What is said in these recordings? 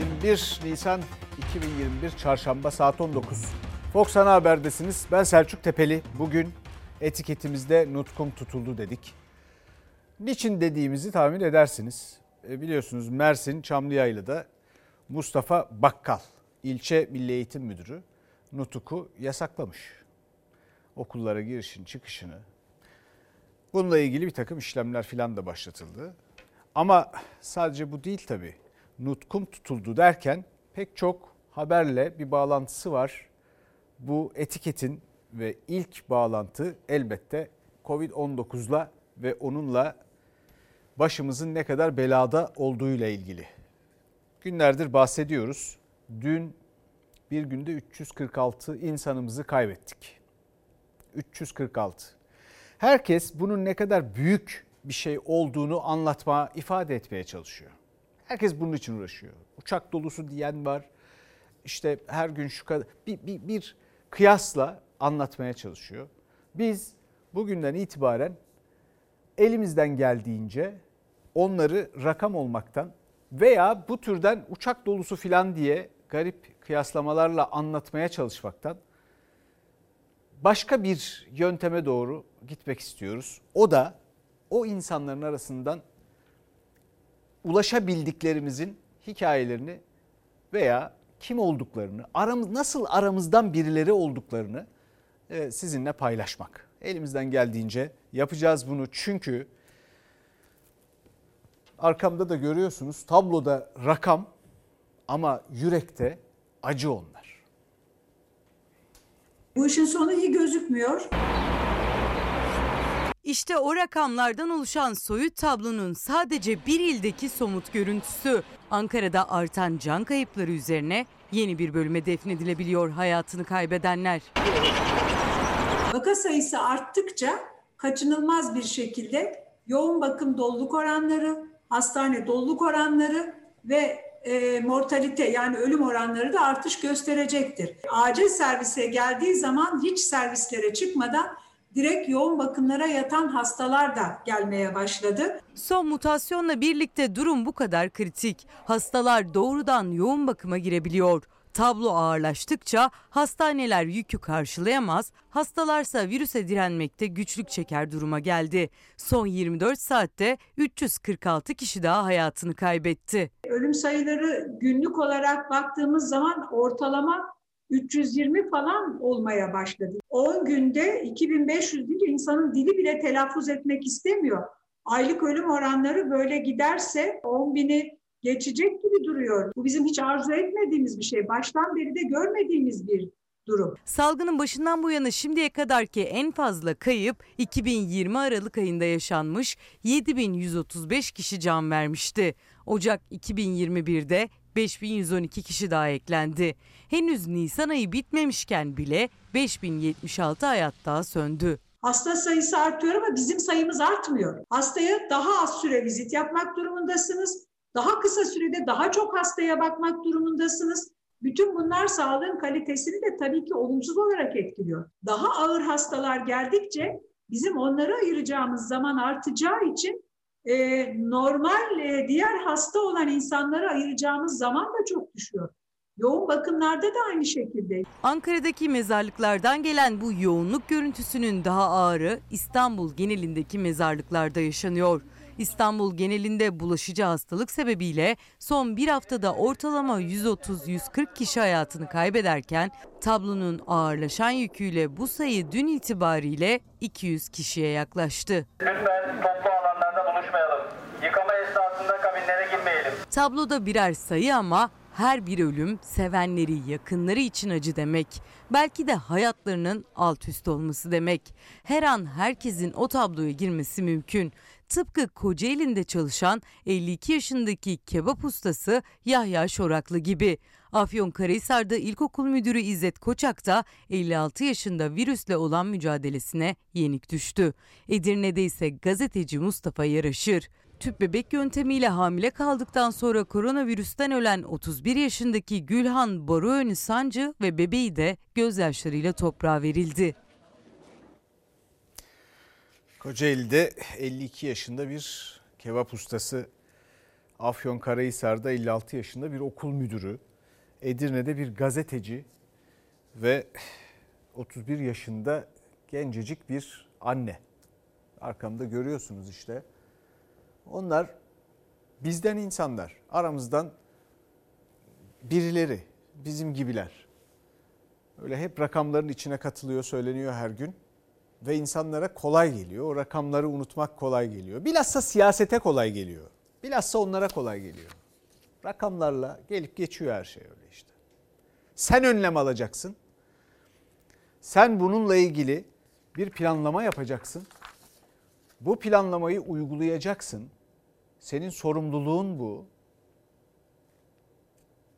21 Nisan 2021 Çarşamba saat 19. Fox Ana Haber'desiniz. Ben Selçuk Tepeli. Bugün etiketimizde nutkum tutuldu dedik. Niçin dediğimizi tahmin edersiniz. E, biliyorsunuz Mersin Çamlıyaylı'da Mustafa Bakkal, ilçe Milli Eğitim Müdürü Nutuk'u yasaklamış. Okullara girişin çıkışını. Bununla ilgili bir takım işlemler filan da başlatıldı. Ama sadece bu değil tabii. Nutkum tutuldu derken pek çok haberle bir bağlantısı var. Bu etiketin ve ilk bağlantı elbette Covid-19'la ve onunla başımızın ne kadar belada olduğuyla ilgili. Günlerdir bahsediyoruz. Dün bir günde 346 insanımızı kaybettik. 346. Herkes bunun ne kadar büyük bir şey olduğunu anlatma, ifade etmeye çalışıyor. Herkes bunun için uğraşıyor. Uçak dolusu diyen var. İşte her gün şu kadar bir, bir, bir kıyasla anlatmaya çalışıyor. Biz bugünden itibaren elimizden geldiğince onları rakam olmaktan veya bu türden uçak dolusu filan diye garip kıyaslamalarla anlatmaya çalışmaktan başka bir yönteme doğru gitmek istiyoruz. O da o insanların arasından ulaşabildiklerimizin hikayelerini veya kim olduklarını, aramız nasıl aramızdan birileri olduklarını e, sizinle paylaşmak. Elimizden geldiğince yapacağız bunu çünkü arkamda da görüyorsunuz tabloda rakam ama yürekte acı onlar. Bu işin sonu iyi gözükmüyor. İşte o rakamlardan oluşan soyut tablonun sadece bir ildeki somut görüntüsü. Ankara'da artan can kayıpları üzerine yeni bir bölüme defnedilebiliyor hayatını kaybedenler. Vaka sayısı arttıkça kaçınılmaz bir şekilde yoğun bakım doluluk oranları, hastane doluluk oranları ve e, mortalite yani ölüm oranları da artış gösterecektir. Acil servise geldiği zaman hiç servislere çıkmadan direkt yoğun bakımlara yatan hastalar da gelmeye başladı. Son mutasyonla birlikte durum bu kadar kritik. Hastalar doğrudan yoğun bakıma girebiliyor. Tablo ağırlaştıkça hastaneler yükü karşılayamaz, hastalarsa virüse direnmekte güçlük çeker duruma geldi. Son 24 saatte 346 kişi daha hayatını kaybetti. Ölüm sayıları günlük olarak baktığımız zaman ortalama 320 falan olmaya başladı. 10 günde 2500 deyince insanın dili bile telaffuz etmek istemiyor. Aylık ölüm oranları böyle giderse 10 bini geçecek gibi duruyor. Bu bizim hiç arzu etmediğimiz bir şey. Baştan beri de görmediğimiz bir durum. Salgının başından bu yana şimdiye kadarki en fazla kayıp 2020 Aralık ayında yaşanmış 7135 kişi can vermişti. Ocak 2021'de 5112 kişi daha eklendi. Henüz Nisan ayı bitmemişken bile 5076 hayat daha söndü. Hasta sayısı artıyor ama bizim sayımız artmıyor. Hastaya daha az süre vizit yapmak durumundasınız. Daha kısa sürede daha çok hastaya bakmak durumundasınız. Bütün bunlar sağlığın kalitesini de tabii ki olumsuz olarak etkiliyor. Daha ağır hastalar geldikçe bizim onlara ayıracağımız zaman artacağı için e, normal e, diğer hasta olan insanlara ayıracağımız zaman da çok düşüyor. Yoğun bakımlarda da aynı şekilde. Ankara'daki mezarlıklardan gelen bu yoğunluk görüntüsünün daha ağırı İstanbul genelindeki mezarlıklarda yaşanıyor. İstanbul genelinde bulaşıcı hastalık sebebiyle son bir haftada ortalama 130-140 kişi hayatını kaybederken tablonun ağırlaşan yüküyle bu sayı dün itibariyle 200 kişiye yaklaştı. Lütfen toplu alanlarda Tabloda birer sayı ama her bir ölüm sevenleri, yakınları için acı demek. Belki de hayatlarının alt üst olması demek. Her an herkesin o tabloya girmesi mümkün. Tıpkı Kocaeli'nde çalışan 52 yaşındaki kebap ustası Yahya Şoraklı gibi. Afyonkarahisar'da ilkokul müdürü İzzet Koçak da 56 yaşında virüsle olan mücadelesine yenik düştü. Edirne'de ise gazeteci Mustafa Yaraşır. Tüp bebek yöntemiyle hamile kaldıktan sonra koronavirüsten ölen 31 yaşındaki Gülhan Boruönü Sancı ve bebeği de gözyaşlarıyla toprağa verildi. Kocaeli'de 52 yaşında bir kebap ustası Afyonkarahisar'da 56 yaşında bir okul müdürü, Edirne'de bir gazeteci ve 31 yaşında gencecik bir anne. Arkamda görüyorsunuz işte. Onlar bizden insanlar. Aramızdan birileri, bizim gibiler. Öyle hep rakamların içine katılıyor, söyleniyor her gün. Ve insanlara kolay geliyor. O rakamları unutmak kolay geliyor. Bilhassa siyasete kolay geliyor. Bilhassa onlara kolay geliyor. Rakamlarla gelip geçiyor her şey öyle işte. Sen önlem alacaksın. Sen bununla ilgili bir planlama yapacaksın. Bu planlamayı uygulayacaksın. Senin sorumluluğun bu.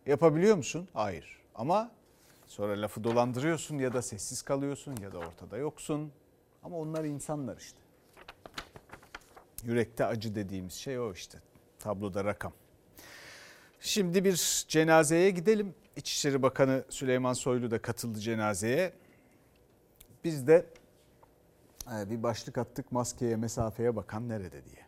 Yapabiliyor musun? Hayır. Ama sonra lafı dolandırıyorsun ya da sessiz kalıyorsun ya da ortada yoksun. Ama onlar insanlar işte. Yürekte acı dediğimiz şey o işte. Tabloda rakam. Şimdi bir cenazeye gidelim. İçişleri Bakanı Süleyman Soylu da katıldı cenazeye. Biz de bir başlık attık maskeye mesafeye bakan nerede diye.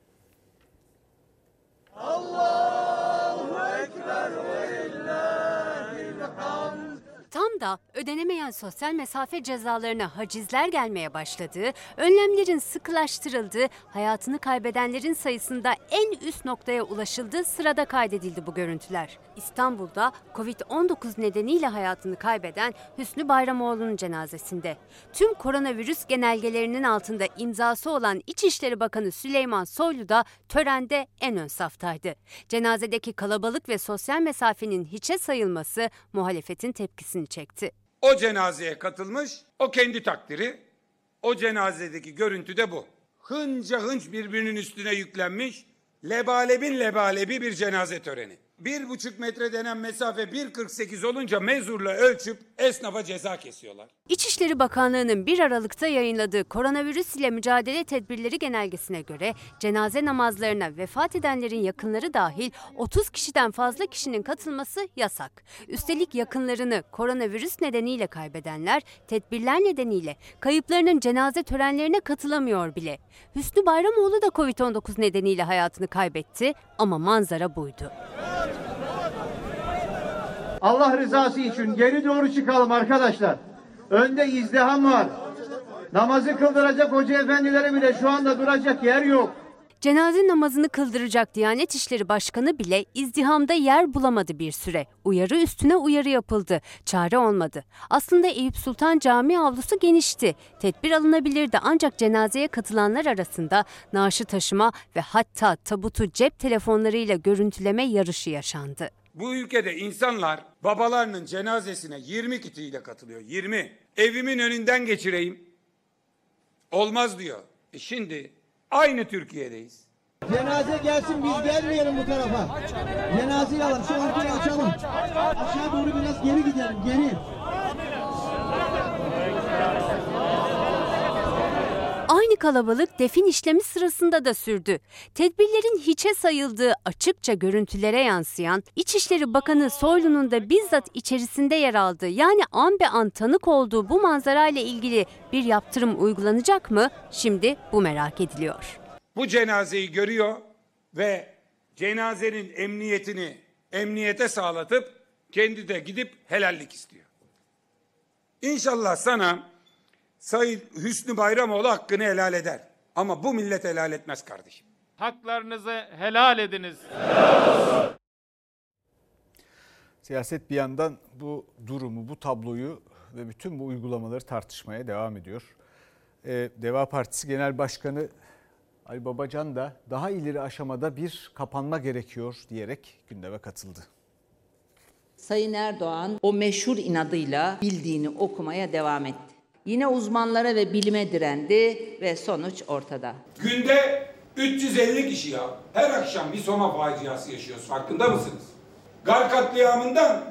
Tam da ödenemeyen sosyal mesafe cezalarına hacizler gelmeye başladığı, önlemlerin sıkılaştırıldığı, hayatını kaybedenlerin sayısında en üst noktaya ulaşıldığı sırada kaydedildi bu görüntüler. İstanbul'da Covid-19 nedeniyle hayatını kaybeden Hüsnü Bayramoğlu'nun cenazesinde. Tüm koronavirüs genelgelerinin altında imzası olan İçişleri Bakanı Süleyman Soylu da törende en ön saftaydı. Cenazedeki kalabalık ve sosyal mesafenin hiçe sayılması muhalefetin tepkisini çekti. O cenazeye katılmış, o kendi takdiri. O cenazedeki görüntü de bu. Hınca hınç birbirinin üstüne yüklenmiş, lebalebin lebalebi bir cenaze töreni. Bir buçuk metre denen mesafe 1.48 olunca mezurla ölçüp esnafa ceza kesiyorlar. İçişleri Bakanlığı'nın 1 Aralık'ta yayınladığı koronavirüs ile mücadele tedbirleri genelgesine göre cenaze namazlarına vefat edenlerin yakınları dahil 30 kişiden fazla kişinin katılması yasak. Üstelik yakınlarını koronavirüs nedeniyle kaybedenler tedbirler nedeniyle kayıplarının cenaze törenlerine katılamıyor bile. Hüsnü Bayramoğlu da Covid-19 nedeniyle hayatını kaybetti ama manzara buydu. Allah rızası için geri doğru çıkalım arkadaşlar. Önde izdiham var. Namazı kıldıracak hoca efendilere bile şu anda duracak yer yok. Cenaze namazını kıldıracak Diyanet İşleri Başkanı bile izdihamda yer bulamadı bir süre. Uyarı üstüne uyarı yapıldı. Çare olmadı. Aslında Eyüp Sultan Camii avlusu genişti. Tedbir alınabilirdi ancak cenazeye katılanlar arasında naaşı taşıma ve hatta tabutu cep telefonlarıyla görüntüleme yarışı yaşandı. Bu ülkede insanlar babalarının cenazesine 20 kitiyle katılıyor. 20. Evimin önünden geçireyim. Olmaz diyor. E şimdi aynı Türkiye'deyiz. Cenaze gelsin biz gelmeyelim bu tarafa. Cenazeyi alalım şu ortayı açalım. Aşağı doğru biraz geri gidelim geri. Aynı kalabalık defin işlemi sırasında da sürdü. Tedbirlerin hiçe sayıldığı açıkça görüntülere yansıyan İçişleri Bakanı Soylu'nun da bizzat içerisinde yer aldığı yani an be an tanık olduğu bu manzarayla ilgili bir yaptırım uygulanacak mı? Şimdi bu merak ediliyor. Bu cenazeyi görüyor ve cenazenin emniyetini emniyete sağlatıp kendi de gidip helallik istiyor. İnşallah sana Sayın Hüsnü Bayramoğlu hakkını helal eder. Ama bu millet helal etmez kardeşim. Haklarınızı helal ediniz. Siyaset bir yandan bu durumu, bu tabloyu ve bütün bu uygulamaları tartışmaya devam ediyor. Ee, Deva Partisi Genel Başkanı Ali Babacan da daha ileri aşamada bir kapanma gerekiyor diyerek gündeme katıldı. Sayın Erdoğan o meşhur inadıyla bildiğini okumaya devam etti. Yine uzmanlara ve bilime direndi ve sonuç ortada. Günde 350 kişi ya. Her akşam bir Soma faciası yaşıyoruz. Farkında mısınız? Gar katliamından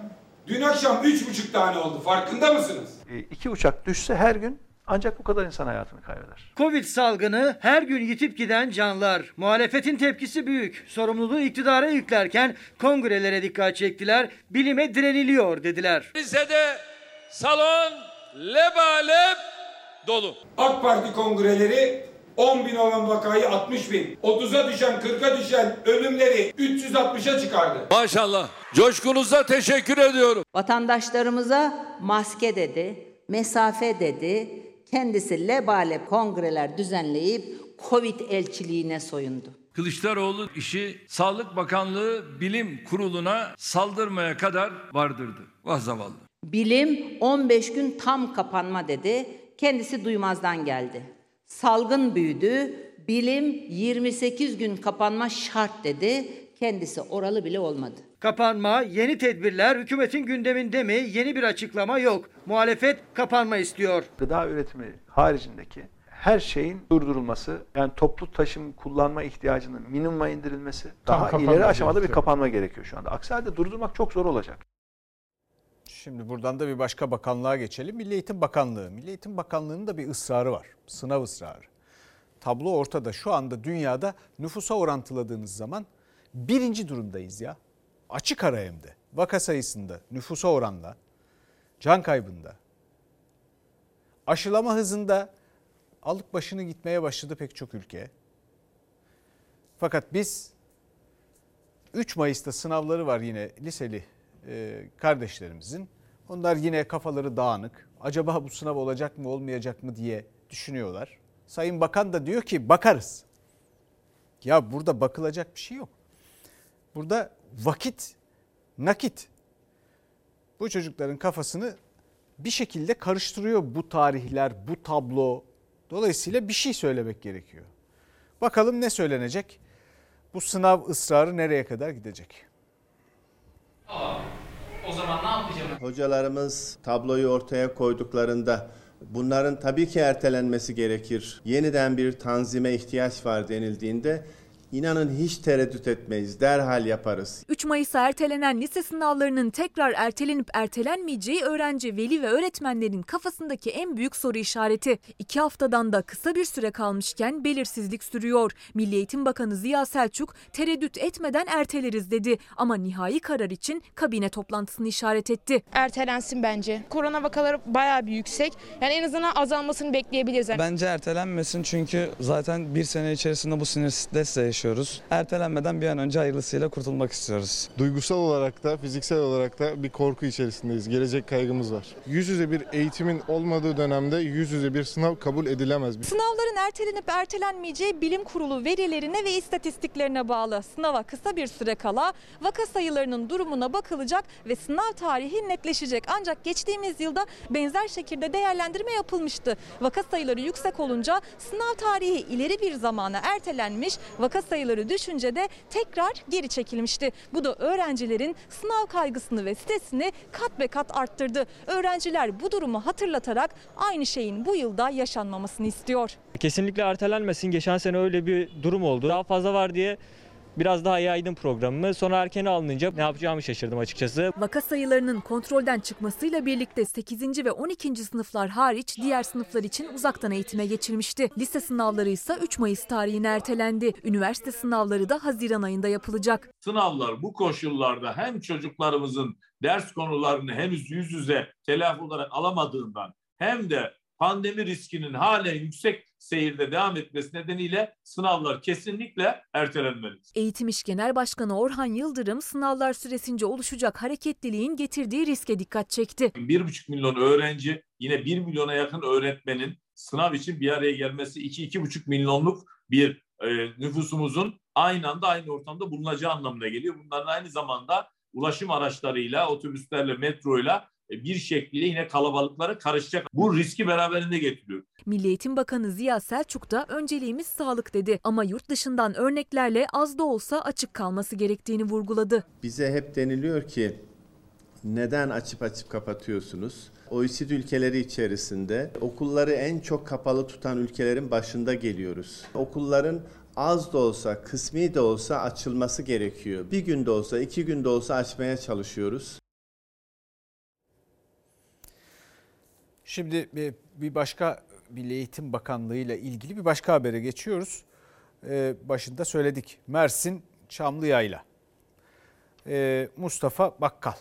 dün akşam üç buçuk tane oldu. Farkında mısınız? E, iki uçak düşse her gün ancak bu kadar insan hayatını kaybeder. Covid salgını her gün yitip giden canlar. Muhalefetin tepkisi büyük. Sorumluluğu iktidara yüklerken kongrelere dikkat çektiler. Bilime direniliyor dediler. Lisede salon lebalep dolu. AK Parti kongreleri 10 bin olan vakayı 60 bin, 30'a düşen 40'a düşen ölümleri 360'a çıkardı. Maşallah. Coşkunuza teşekkür ediyorum. Vatandaşlarımıza maske dedi, mesafe dedi. Kendisi lebale kongreler düzenleyip Covid elçiliğine soyundu. Kılıçdaroğlu işi Sağlık Bakanlığı Bilim Kurulu'na saldırmaya kadar vardırdı. Vah zavallı. Bilim 15 gün tam kapanma dedi. Kendisi duymazdan geldi. Salgın büyüdü. Bilim 28 gün kapanma şart dedi. Kendisi oralı bile olmadı. Kapanma, yeni tedbirler hükümetin gündeminde mi? Yeni bir açıklama yok. Muhalefet kapanma istiyor. Gıda üretimi haricindeki her şeyin durdurulması, yani toplu taşım kullanma ihtiyacının minimuma indirilmesi, Tam daha ileri aşamada bir gerekiyor. kapanma gerekiyor şu anda. Aksi halde durdurmak çok zor olacak. Şimdi buradan da bir başka bakanlığa geçelim. Milli Eğitim Bakanlığı. Milli Eğitim Bakanlığı'nın da bir ısrarı var. Sınav ısrarı. Tablo ortada. Şu anda dünyada nüfusa orantıladığınız zaman birinci durumdayız ya. Açık ara hem de. Vaka sayısında, nüfusa oranla, can kaybında, aşılama hızında alıp başını gitmeye başladı pek çok ülke. Fakat biz 3 Mayıs'ta sınavları var yine liseli e, kardeşlerimizin. Onlar yine kafaları dağınık. Acaba bu sınav olacak mı olmayacak mı diye düşünüyorlar. Sayın Bakan da diyor ki bakarız. Ya burada bakılacak bir şey yok. Burada vakit nakit. Bu çocukların kafasını bir şekilde karıştırıyor bu tarihler, bu tablo. Dolayısıyla bir şey söylemek gerekiyor. Bakalım ne söylenecek? Bu sınav ısrarı nereye kadar gidecek? O zaman ne yapacağım? Hocalarımız tabloyu ortaya koyduklarında bunların tabii ki ertelenmesi gerekir. Yeniden bir tanzime ihtiyaç var denildiğinde inanın hiç tereddüt etmeyiz. Derhal yaparız. 3 Mayıs'a ertelenen lise sınavlarının tekrar ertelenip ertelenmeyeceği öğrenci, veli ve öğretmenlerin kafasındaki en büyük soru işareti. İki haftadan da kısa bir süre kalmışken belirsizlik sürüyor. Milli Eğitim Bakanı Ziya Selçuk tereddüt etmeden erteleriz dedi ama nihai karar için kabine toplantısını işaret etti. Ertelensin bence. Korona vakaları bayağı bir yüksek. Yani en azından azalmasını bekleyebiliriz. Bence ertelenmesin çünkü zaten bir sene içerisinde bu sinir stresle yaşıyoruz. Ertelenmeden bir an önce hayırlısıyla kurtulmak istiyoruz. Duygusal olarak da fiziksel olarak da bir korku içerisindeyiz. Gelecek kaygımız var. Yüz yüze bir eğitimin olmadığı dönemde yüz yüze bir sınav kabul edilemez. Sınavların ertelenip ertelenmeyeceği bilim kurulu verilerine ve istatistiklerine bağlı. Sınava kısa bir süre kala vaka sayılarının durumuna bakılacak ve sınav tarihi netleşecek. Ancak geçtiğimiz yılda benzer şekilde değerlendirme yapılmıştı. Vaka sayıları yüksek olunca sınav tarihi ileri bir zamana ertelenmiş, vaka sayıları düşünce de tekrar geri çekilmişti. Bu da öğrencilerin sınav kaygısını ve stresini kat be kat arttırdı. Öğrenciler bu durumu hatırlatarak aynı şeyin bu yılda yaşanmamasını istiyor. Kesinlikle ertelenmesin. Geçen sene öyle bir durum oldu. Daha fazla var diye biraz daha yaydım programımı. Sonra erken alınınca ne yapacağımı şaşırdım açıkçası. Vaka sayılarının kontrolden çıkmasıyla birlikte 8. ve 12. sınıflar hariç diğer sınıflar için uzaktan eğitime geçilmişti. Lise sınavları ise 3 Mayıs tarihine ertelendi. Üniversite sınavları da Haziran ayında yapılacak. Sınavlar bu koşullarda hem çocuklarımızın ders konularını henüz yüz yüze telafi olarak alamadığından hem de pandemi riskinin halen yüksek seyirde devam etmesi nedeniyle sınavlar kesinlikle ertelenmeli. Eğitim İş Genel Başkanı Orhan Yıldırım sınavlar süresince oluşacak hareketliliğin getirdiği riske dikkat çekti. 1,5 milyon öğrenci yine 1 milyona yakın öğretmenin sınav için bir araya gelmesi 2-2,5 milyonluk bir e, nüfusumuzun aynı anda aynı ortamda bulunacağı anlamına geliyor. Bunların aynı zamanda ulaşım araçlarıyla, otobüslerle, metroyla bir şekliyle yine kalabalıklara karışacak. Bu riski beraberinde getiriyor. Milli Eğitim Bakanı Ziya Selçuk da önceliğimiz sağlık dedi ama yurt dışından örneklerle az da olsa açık kalması gerektiğini vurguladı. Bize hep deniliyor ki neden açıp açıp kapatıyorsunuz? OECD ülkeleri içerisinde okulları en çok kapalı tutan ülkelerin başında geliyoruz. Okulların az da olsa, kısmi de olsa açılması gerekiyor. Bir günde olsa, iki günde olsa açmaya çalışıyoruz. Şimdi bir- bir başka Milli Eğitim Bakanlığı ile ilgili bir başka habere geçiyoruz. Ee, başında söyledik. Mersin Çamlıyayla. Ee, Mustafa Bakkal.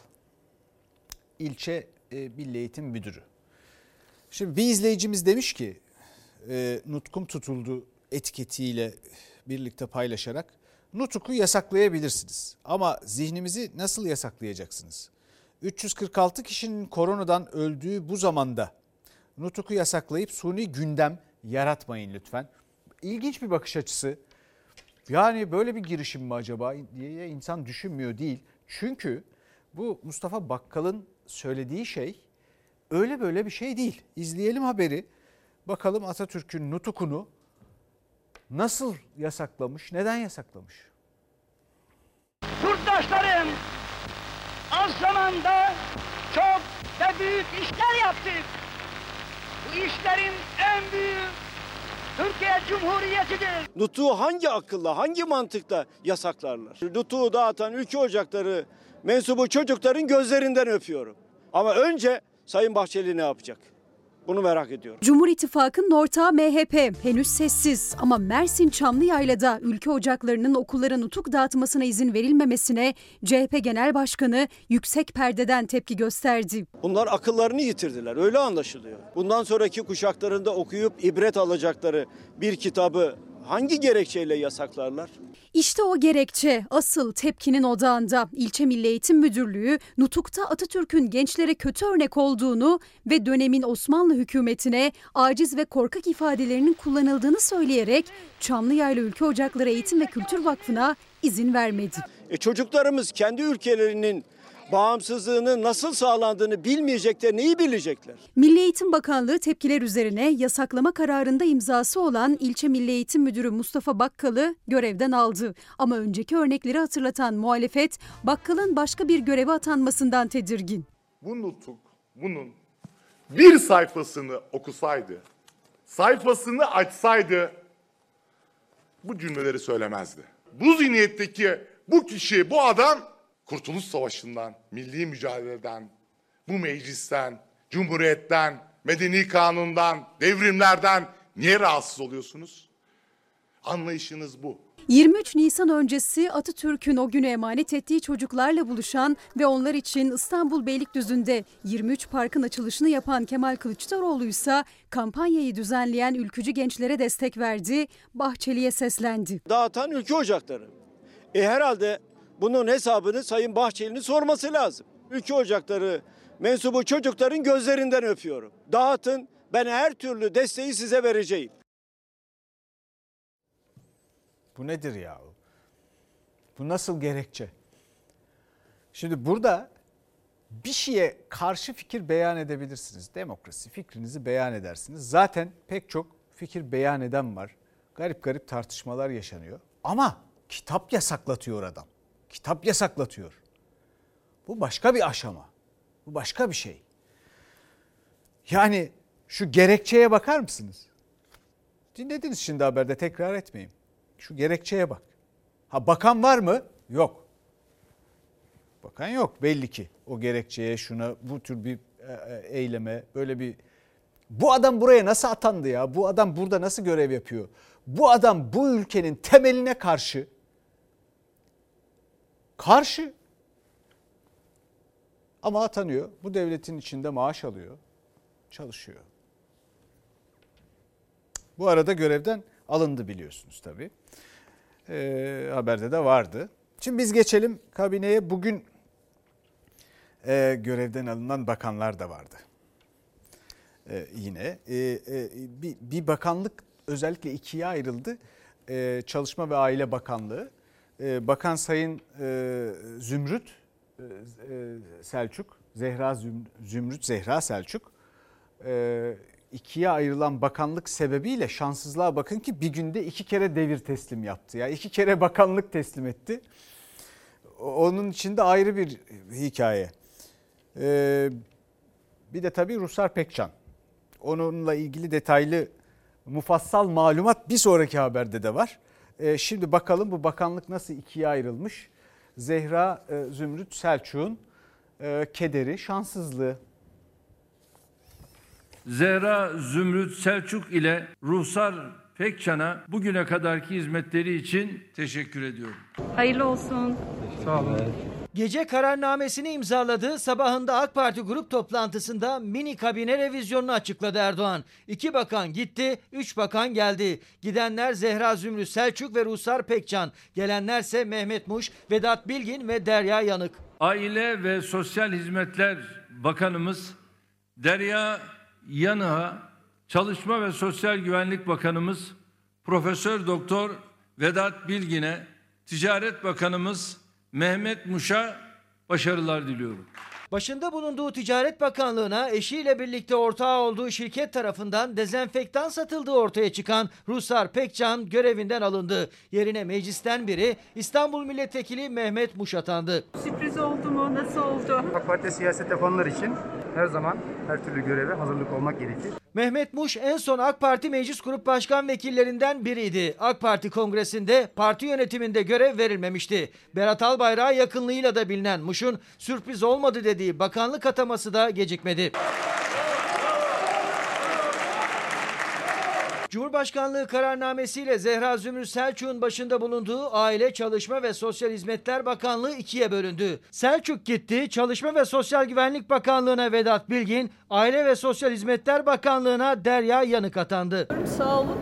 ilçe e, Milli Eğitim Müdürü. Şimdi bir izleyicimiz demiş ki e, nutkum tutuldu etiketiyle birlikte paylaşarak Nutuk'u yasaklayabilirsiniz. Ama zihnimizi nasıl yasaklayacaksınız? 346 kişinin koronadan öldüğü bu zamanda Nutuk'u yasaklayıp suni gündem yaratmayın lütfen. İlginç bir bakış açısı. Yani böyle bir girişim mi acaba diye insan düşünmüyor değil. Çünkü bu Mustafa Bakkal'ın söylediği şey öyle böyle bir şey değil. İzleyelim haberi. Bakalım Atatürk'ün nutukunu nasıl yasaklamış, neden yasaklamış? Yurttaşlarım, az zamanda çok ve büyük işler yaptık. Bu işlerin en büyüğü Türkiye Cumhuriyeti'dir. Nutuğu hangi akılla, hangi mantıkla yasaklarlar? Nutuğu dağıtan ülke ocakları mensubu çocukların gözlerinden öpüyorum. Ama önce Sayın Bahçeli ne yapacak? Bunu merak ediyorum. Cumhur İttifakı'nın ortağı MHP henüz sessiz ama Mersin Çamlıyayla'da ülke ocaklarının okullara nutuk dağıtmasına izin verilmemesine CHP Genel Başkanı yüksek perdeden tepki gösterdi. Bunlar akıllarını yitirdiler. Öyle anlaşılıyor. Bundan sonraki kuşaklarında okuyup ibret alacakları bir kitabı hangi gerekçeyle yasaklarlar? İşte o gerekçe asıl tepkinin odağında. İlçe Milli Eğitim Müdürlüğü Nutuk'ta Atatürk'ün gençlere kötü örnek olduğunu ve dönemin Osmanlı hükümetine aciz ve korkak ifadelerinin kullanıldığını söyleyerek Çamlıyayla Ülke Ocakları Eğitim ve Kültür Vakfı'na izin vermedi. E çocuklarımız kendi ülkelerinin bağımsızlığının nasıl sağlandığını bilmeyecekler, neyi bilecekler? Milli Eğitim Bakanlığı tepkiler üzerine yasaklama kararında imzası olan ilçe Milli Eğitim Müdürü Mustafa Bakkal'ı görevden aldı. Ama önceki örnekleri hatırlatan muhalefet Bakkal'ın başka bir göreve atanmasından tedirgin. Bu nutuk bunun bir sayfasını okusaydı, sayfasını açsaydı bu cümleleri söylemezdi. Bu zihniyetteki bu kişi, bu adam Kurtuluş Savaşı'ndan, milli mücadeleden, bu meclisten, cumhuriyetten, medeni kanundan, devrimlerden niye rahatsız oluyorsunuz? Anlayışınız bu. 23 Nisan öncesi Atatürk'ün o günü emanet ettiği çocuklarla buluşan ve onlar için İstanbul Beylikdüzü'nde 23 parkın açılışını yapan Kemal Kılıçdaroğlu ise kampanyayı düzenleyen ülkücü gençlere destek verdi, Bahçeli'ye seslendi. Dağıtan ülke ocakları. E herhalde bunun hesabını Sayın Bahçeli'nin sorması lazım. Ülke ocakları mensubu çocukların gözlerinden öpüyorum. Dağıtın ben her türlü desteği size vereceğim. Bu nedir ya? Bu nasıl gerekçe? Şimdi burada bir şeye karşı fikir beyan edebilirsiniz. Demokrasi fikrinizi beyan edersiniz. Zaten pek çok fikir beyan eden var. Garip garip tartışmalar yaşanıyor. Ama kitap yasaklatıyor adam. Kitap yasaklatıyor. Bu başka bir aşama. Bu başka bir şey. Yani şu gerekçeye bakar mısınız? Dinlediniz şimdi haberde tekrar etmeyeyim. Şu gerekçeye bak. Ha bakan var mı? Yok. Bakan yok belli ki. O gerekçeye şuna bu tür bir eyleme böyle bir bu adam buraya nasıl atandı ya? Bu adam burada nasıl görev yapıyor? Bu adam bu ülkenin temeline karşı karşı ama atanıyor. Bu devletin içinde maaş alıyor. Çalışıyor. Bu arada görevden alındı biliyorsunuz tabii. Ee, haberde de vardı. Şimdi biz geçelim kabineye. Bugün e, görevden alınan bakanlar da vardı. Ee, yine e, e, bir, bir bakanlık özellikle ikiye ayrıldı. Ee, Çalışma ve Aile Bakanlığı. Ee, Bakan Sayın e, Zümrüt e, Selçuk, Zehra Zümrüt Zehra Selçuk e, ikiye ayrılan bakanlık sebebiyle şanssızlığa bakın ki bir günde iki kere devir teslim yaptı. Ya yani iki kere bakanlık teslim etti. Onun içinde ayrı bir hikaye. Bir de tabii Ruslar Pekcan. Onunla ilgili detaylı mufassal malumat bir sonraki haberde de var. Ee, şimdi bakalım bu bakanlık nasıl ikiye ayrılmış? Zehra e, Zümrüt Selçuk'un e, kederi, şanssızlığı. Zehra Zümrüt Selçuk ile Ruhsar Pekcan'a bugüne kadarki hizmetleri için teşekkür ediyorum. Hayırlı olsun. Sağ olun. Gece kararnamesini imzaladığı sabahında AK Parti grup toplantısında mini kabine revizyonunu açıkladı Erdoğan. İki bakan gitti, üç bakan geldi. Gidenler Zehra Zümrüt Selçuk ve Ruslar Pekcan. Gelenlerse Mehmet Muş, Vedat Bilgin ve Derya Yanık. Aile ve Sosyal Hizmetler Bakanımız Derya Yanık'a, Çalışma ve Sosyal Güvenlik Bakanımız Profesör Doktor Vedat Bilgin'e, Ticaret Bakanımız Mehmet Muş'a başarılar diliyorum. Başında bulunduğu Ticaret Bakanlığı'na eşiyle birlikte ortağı olduğu şirket tarafından dezenfektan satıldığı ortaya çıkan Ruslar Pekcan görevinden alındı. Yerine meclisten biri İstanbul Milletvekili Mehmet Muş atandı. Sürpriz oldu mu? Nasıl oldu? AK Parti siyaset yapanlar için her zaman her türlü göreve hazırlık olmak gerekir. Mehmet Muş en son AK Parti Meclis Grup Başkan Vekillerinden biriydi. AK Parti kongresinde parti yönetiminde görev verilmemişti. Berat Albayrak'a yakınlığıyla da bilinen Muş'un sürpriz olmadı dediği bakanlık ataması da gecikmedi. Cumhurbaşkanlığı kararnamesiyle Zehra Zümrüt Selçuk'un başında bulunduğu Aile, Çalışma ve Sosyal Hizmetler Bakanlığı ikiye bölündü. Selçuk gitti, Çalışma ve Sosyal Güvenlik Bakanlığı'na Vedat Bilgin, Aile ve Sosyal Hizmetler Bakanlığı'na Derya Yanık atandı. Sağ olun.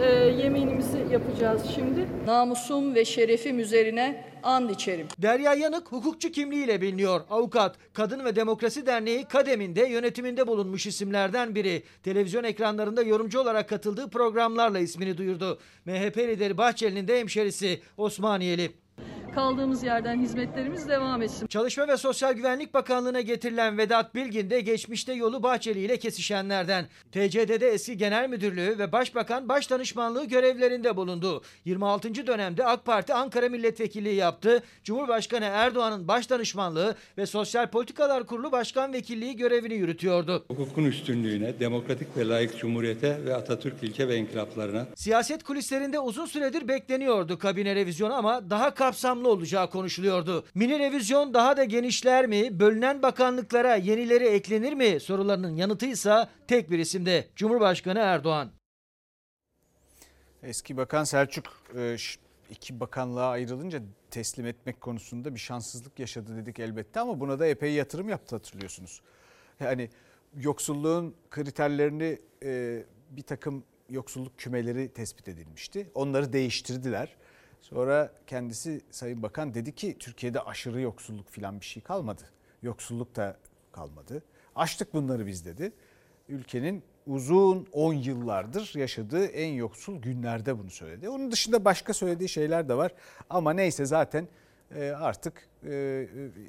Ee, yemeğimizi yapacağız şimdi. Namusum ve şerefim üzerine and içerim. Derya Yanık hukukçu kimliğiyle biliniyor. Avukat, Kadın ve Demokrasi Derneği Kadem'inde yönetiminde bulunmuş isimlerden biri. Televizyon ekranlarında yorumcu olarak katıldığı programlarla ismini duyurdu. MHP lideri Bahçeli'nin de hemşerisi Osmaniyeli. Kaldığımız yerden hizmetlerimiz devam etsin. Çalışma ve Sosyal Güvenlik Bakanlığı'na getirilen Vedat Bilgin de geçmişte yolu Bahçeli ile kesişenlerden. TCD'de eski genel müdürlüğü ve Başbakan Başdanışmanlığı görevlerinde bulundu. 26. dönemde AK Parti Ankara Milletvekilliği yaptı. Cumhurbaşkanı Erdoğan'ın Başdanışmanlığı ve Sosyal Politikalar Kurulu Başkan Vekilliği görevini yürütüyordu. Hukukun üstünlüğüne, demokratik ve layık cumhuriyete ve Atatürk ilke ve inkılaplarına Siyaset kulislerinde uzun süredir bekleniyordu kabine revizyonu ama daha kapsamlı olacağı konuşuluyordu. Mini revizyon daha da genişler mi? Bölünen bakanlıklara yenileri eklenir mi? Sorularının yanıtıysa tek bir isimde Cumhurbaşkanı Erdoğan. Eski Bakan Selçuk e, iki bakanlığa ayrılınca teslim etmek konusunda bir şanssızlık yaşadı dedik elbette ama buna da epey yatırım yaptı hatırlıyorsunuz. Yani yoksulluğun kriterlerini e, bir takım yoksulluk kümeleri tespit edilmişti. Onları değiştirdiler. Sonra kendisi Sayın Bakan dedi ki Türkiye'de aşırı yoksulluk falan bir şey kalmadı. Yoksulluk da kalmadı. Açtık bunları biz dedi. Ülkenin uzun 10 yıllardır yaşadığı en yoksul günlerde bunu söyledi. Onun dışında başka söylediği şeyler de var. Ama neyse zaten e, artık e,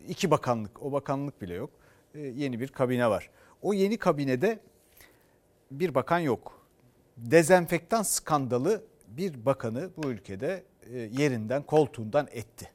iki bakanlık, o bakanlık bile yok. E, yeni bir kabine var. O yeni kabinede bir bakan yok. Dezenfektan skandalı bir bakanı bu ülkede yerinden, koltuğundan etti.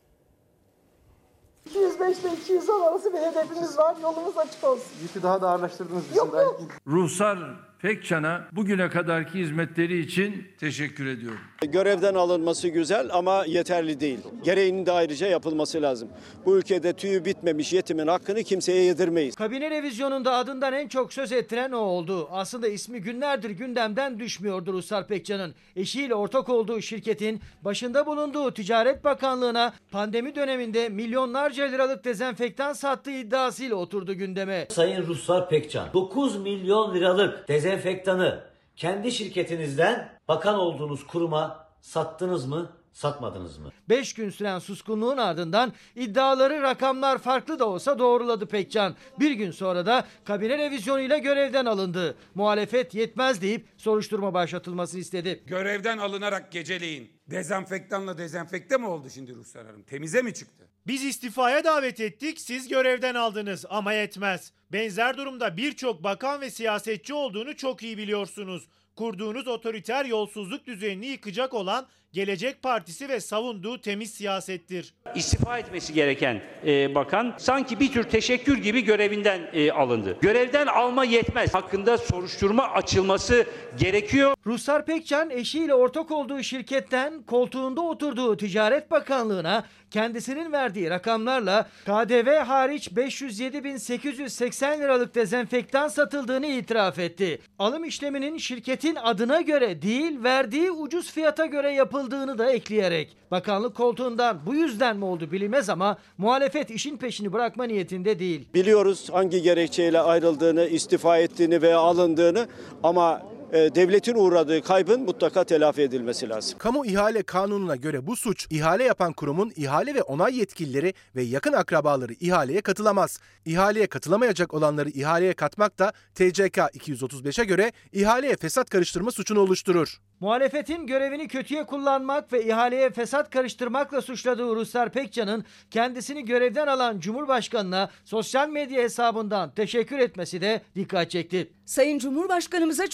205 ile 210 arası bir hedefimiz var. Yolumuz açık olsun. Yükü daha da ağırlaştırdınız Yok, yok. Ruhsar Pekcan'a bugüne kadarki hizmetleri için teşekkür ediyorum. Görevden alınması güzel ama yeterli değil. Gereğinin de ayrıca yapılması lazım. Bu ülkede tüyü bitmemiş yetimin hakkını kimseye yedirmeyiz. Kabine revizyonunda adından en çok söz ettiren o oldu. Aslında ismi günlerdir gündemden düşmüyordu Ruslar Pekcan'ın. Eşiyle ortak olduğu şirketin başında bulunduğu Ticaret Bakanlığı'na pandemi döneminde milyonlarca liralık dezenfektan sattığı iddiasıyla oturdu gündeme. Sayın Ruslar Pekcan 9 milyon liralık dezenfektanı kendi şirketinizden bakan olduğunuz kuruma sattınız mı, satmadınız mı? 5 gün süren suskunluğun ardından iddiaları rakamlar farklı da olsa doğruladı Pekcan. Bir gün sonra da kabine revizyonuyla görevden alındı. Muhalefet yetmez deyip soruşturma başlatılmasını istedi. Görevden alınarak geceleyin dezenfektanla dezenfekte mi oldu şimdi Ruslar Hanım? Temize mi çıktı? Biz istifaya davet ettik, siz görevden aldınız ama yetmez. Benzer durumda birçok bakan ve siyasetçi olduğunu çok iyi biliyorsunuz. Kurduğunuz otoriter yolsuzluk düzenini yıkacak olan Gelecek Partisi ve savunduğu temiz siyasettir. İstifa etmesi gereken e, bakan sanki bir tür teşekkür gibi görevinden e, alındı. Görevden alma yetmez. Hakkında soruşturma açılması gerekiyor. Ruslar Pekcan eşiyle ortak olduğu şirketten koltuğunda oturduğu Ticaret Bakanlığı'na kendisinin verdiği rakamlarla KDV hariç 507.880 liralık dezenfektan satıldığını itiraf etti. Alım işleminin şirketi hizmetin adına göre değil verdiği ucuz fiyata göre yapıldığını da ekleyerek. Bakanlık koltuğundan bu yüzden mi oldu bilinmez ama muhalefet işin peşini bırakma niyetinde değil. Biliyoruz hangi gerekçeyle ayrıldığını, istifa ettiğini veya alındığını ama devletin uğradığı kaybın mutlaka telafi edilmesi lazım. Kamu ihale kanununa göre bu suç ihale yapan kurumun ihale ve onay yetkilileri ve yakın akrabaları ihaleye katılamaz. İhaleye katılamayacak olanları ihaleye katmak da TCK 235'e göre ihaleye fesat karıştırma suçunu oluşturur. Muhalefetin görevini kötüye kullanmak ve ihaleye fesat karıştırmakla suçladığı Ruslar Pekcan'ın kendisini görevden alan Cumhurbaşkanı'na sosyal medya hesabından teşekkür etmesi de dikkat çekti. Sayın Cumhurbaşkanımıza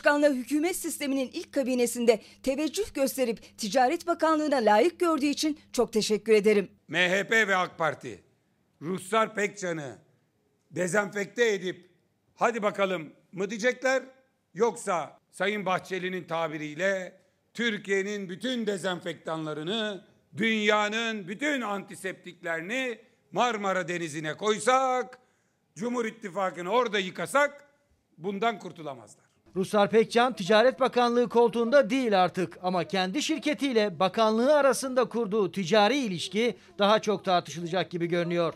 Cumhurbaşkanlığı hükümet sisteminin ilk kabinesinde teveccüh gösterip Ticaret Bakanlığı'na layık gördüğü için çok teşekkür ederim. MHP ve AK Parti Ruslar Pekcan'ı dezenfekte edip hadi bakalım mı diyecekler yoksa Sayın Bahçeli'nin tabiriyle Türkiye'nin bütün dezenfektanlarını dünyanın bütün antiseptiklerini Marmara Denizi'ne koysak Cumhur İttifakı'nı orada yıkasak bundan kurtulamazlar. Ruslar Pekcan Ticaret Bakanlığı koltuğunda değil artık ama kendi şirketiyle bakanlığı arasında kurduğu ticari ilişki daha çok tartışılacak gibi görünüyor.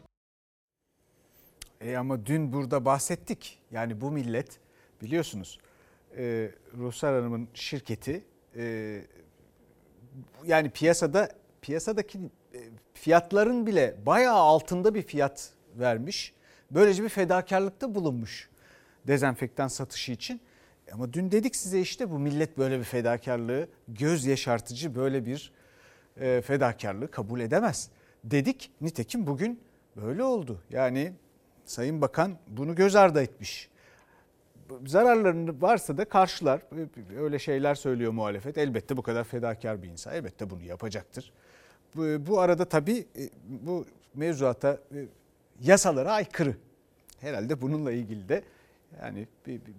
E ama dün burada bahsettik. Yani bu millet biliyorsunuz e, Ruhsar Hanım'ın şirketi e, yani piyasada piyasadaki e, fiyatların bile bayağı altında bir fiyat vermiş. Böylece bir fedakarlıkta bulunmuş dezenfektan satışı için. Ama dün dedik size işte bu millet böyle bir fedakarlığı göz yaşartıcı böyle bir e, fedakarlığı kabul edemez. Dedik nitekim bugün böyle oldu. Yani Sayın Bakan bunu göz ardı etmiş. Zararlarını varsa da karşılar. Öyle şeyler söylüyor muhalefet. Elbette bu kadar fedakar bir insan. Elbette bunu yapacaktır. Bu, arada tabii e, bu mevzuata e, yasalara aykırı. Herhalde bununla ilgili de yani bir, bir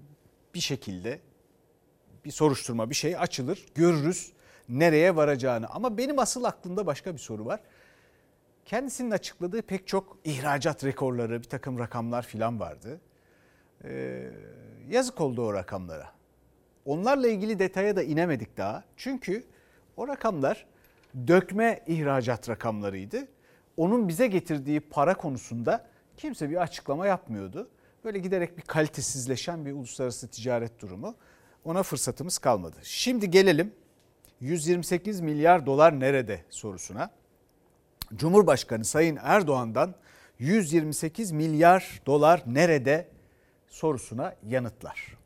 şekilde bir soruşturma bir şey açılır. Görürüz nereye varacağını. Ama benim asıl aklımda başka bir soru var. Kendisinin açıkladığı pek çok ihracat rekorları, bir takım rakamlar filan vardı. Ee, yazık oldu o rakamlara. Onlarla ilgili detaya da inemedik daha. Çünkü o rakamlar dökme ihracat rakamlarıydı. Onun bize getirdiği para konusunda kimse bir açıklama yapmıyordu. Böyle giderek bir kalitesizleşen bir uluslararası ticaret durumu. Ona fırsatımız kalmadı. Şimdi gelelim 128 milyar dolar nerede sorusuna. Cumhurbaşkanı Sayın Erdoğan'dan 128 milyar dolar nerede sorusuna yanıtlar.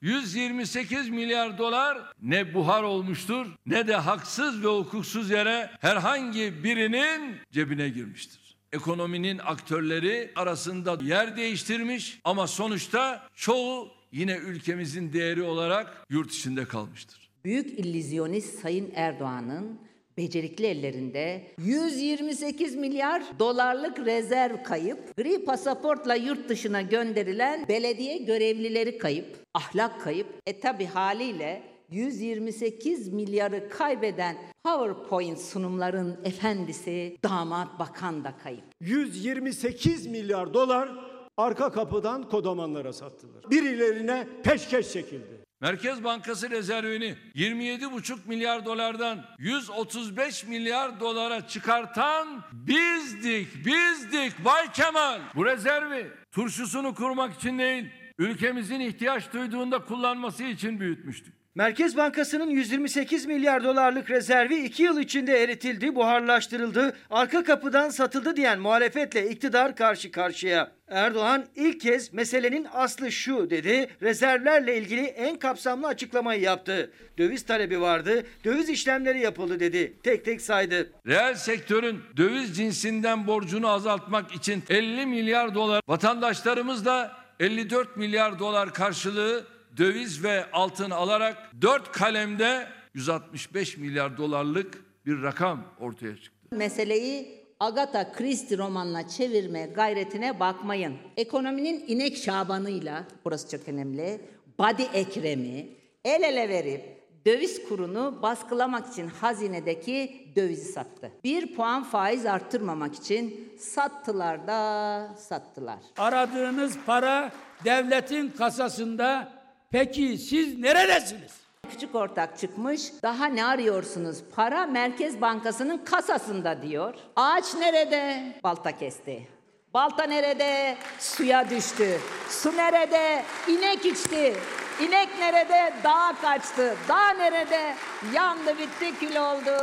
128 milyar dolar ne buhar olmuştur ne de haksız ve hukuksuz yere herhangi birinin cebine girmiştir. Ekonominin aktörleri arasında yer değiştirmiş ama sonuçta çoğu yine ülkemizin değeri olarak yurt içinde kalmıştır. Büyük illüzyonist Sayın Erdoğan'ın becerikli ellerinde 128 milyar dolarlık rezerv kayıp, gri pasaportla yurt dışına gönderilen belediye görevlileri kayıp, ahlak kayıp, e tabi haliyle 128 milyarı kaybeden PowerPoint sunumların efendisi damat bakan da kayıp. 128 milyar dolar arka kapıdan kodamanlara sattılar. Birilerine peşkeş çekildi. Merkez Bankası rezervini 27,5 milyar dolardan 135 milyar dolara çıkartan bizdik, bizdik Bay Kemal. Bu rezervi turşusunu kurmak için değil, ülkemizin ihtiyaç duyduğunda kullanması için büyütmüştük. Merkez Bankası'nın 128 milyar dolarlık rezervi 2 yıl içinde eritildi, buharlaştırıldı, arka kapıdan satıldı diyen muhalefetle iktidar karşı karşıya. Erdoğan ilk kez meselenin aslı şu dedi, rezervlerle ilgili en kapsamlı açıklamayı yaptı. Döviz talebi vardı, döviz işlemleri yapıldı dedi, tek tek saydı. Reel sektörün döviz cinsinden borcunu azaltmak için 50 milyar dolar, vatandaşlarımız da 54 milyar dolar karşılığı döviz ve altın alarak 4 kalemde 165 milyar dolarlık bir rakam ortaya çıktı. Meseleyi Agatha Christie romanına çevirme gayretine bakmayın. Ekonominin inek şabanıyla, burası çok önemli, Badi Ekrem'i el ele verip döviz kurunu baskılamak için hazinedeki dövizi sattı. Bir puan faiz arttırmamak için sattılar da sattılar. Aradığınız para devletin kasasında Peki siz neredesiniz? Küçük ortak çıkmış. Daha ne arıyorsunuz? Para Merkez Bankası'nın kasasında diyor. Ağaç nerede? Balta kesti. Balta nerede? Suya düştü. Su nerede? İnek içti. İnek nerede? Dağa kaçtı. Dağ nerede? Yandı bitti kül oldu.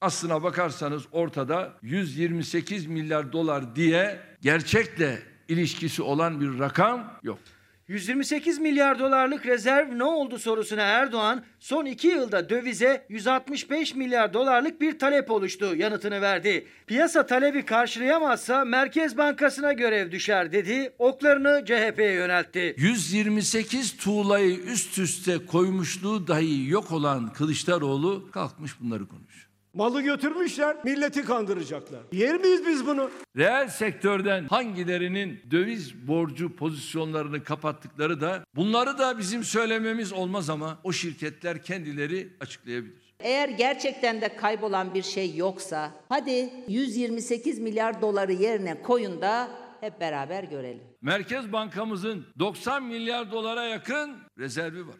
Aslına bakarsanız ortada 128 milyar dolar diye gerçekle ilişkisi olan bir rakam yok. 128 milyar dolarlık rezerv ne oldu sorusuna Erdoğan son 2 yılda dövize 165 milyar dolarlık bir talep oluştu yanıtını verdi. Piyasa talebi karşılayamazsa Merkez Bankası'na görev düşer dedi. Oklarını CHP'ye yöneltti. 128 tuğlayı üst üste koymuşluğu dahi yok olan Kılıçdaroğlu kalkmış bunları konuşuyor. Malı götürmüşler, milleti kandıracaklar. Yer miyiz biz bunu? Reel sektörden hangilerinin döviz borcu pozisyonlarını kapattıkları da bunları da bizim söylememiz olmaz ama o şirketler kendileri açıklayabilir. Eğer gerçekten de kaybolan bir şey yoksa hadi 128 milyar doları yerine koyun da hep beraber görelim. Merkez Bankamızın 90 milyar dolara yakın rezervi var.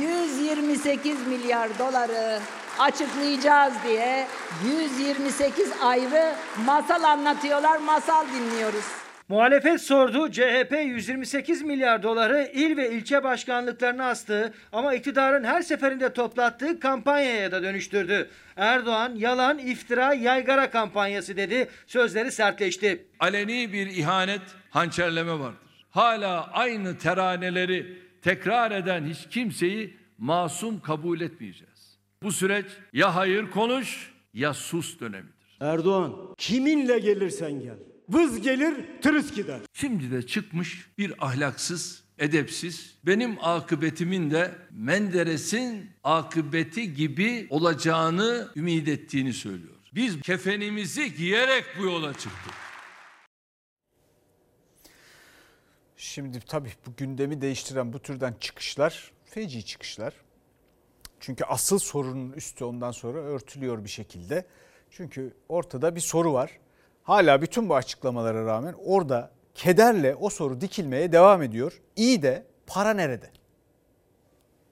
128 milyar doları açıklayacağız diye 128 ayrı masal anlatıyorlar, masal dinliyoruz. Muhalefet sordu. CHP 128 milyar doları il ve ilçe başkanlıklarına astı ama iktidarın her seferinde toplattığı kampanyaya da dönüştürdü. Erdoğan yalan, iftira, yaygara kampanyası dedi. Sözleri sertleşti. Aleni bir ihanet, hançerleme vardır. Hala aynı teraneleri tekrar eden hiç kimseyi masum kabul etmeyeceğiz. Bu süreç ya hayır konuş ya sus dönemidir. Erdoğan, kiminle gelirsen gel. Vız gelir, tırıs gider. Şimdi de çıkmış bir ahlaksız, edepsiz, benim akıbetimin de Menderes'in akıbeti gibi olacağını ümit ettiğini söylüyor. Biz kefenimizi giyerek bu yola çıktık. Şimdi tabii bu gündemi değiştiren bu türden çıkışlar feci çıkışlar. Çünkü asıl sorunun üstü ondan sonra örtülüyor bir şekilde. Çünkü ortada bir soru var. Hala bütün bu açıklamalara rağmen orada kederle o soru dikilmeye devam ediyor. İyi de para nerede?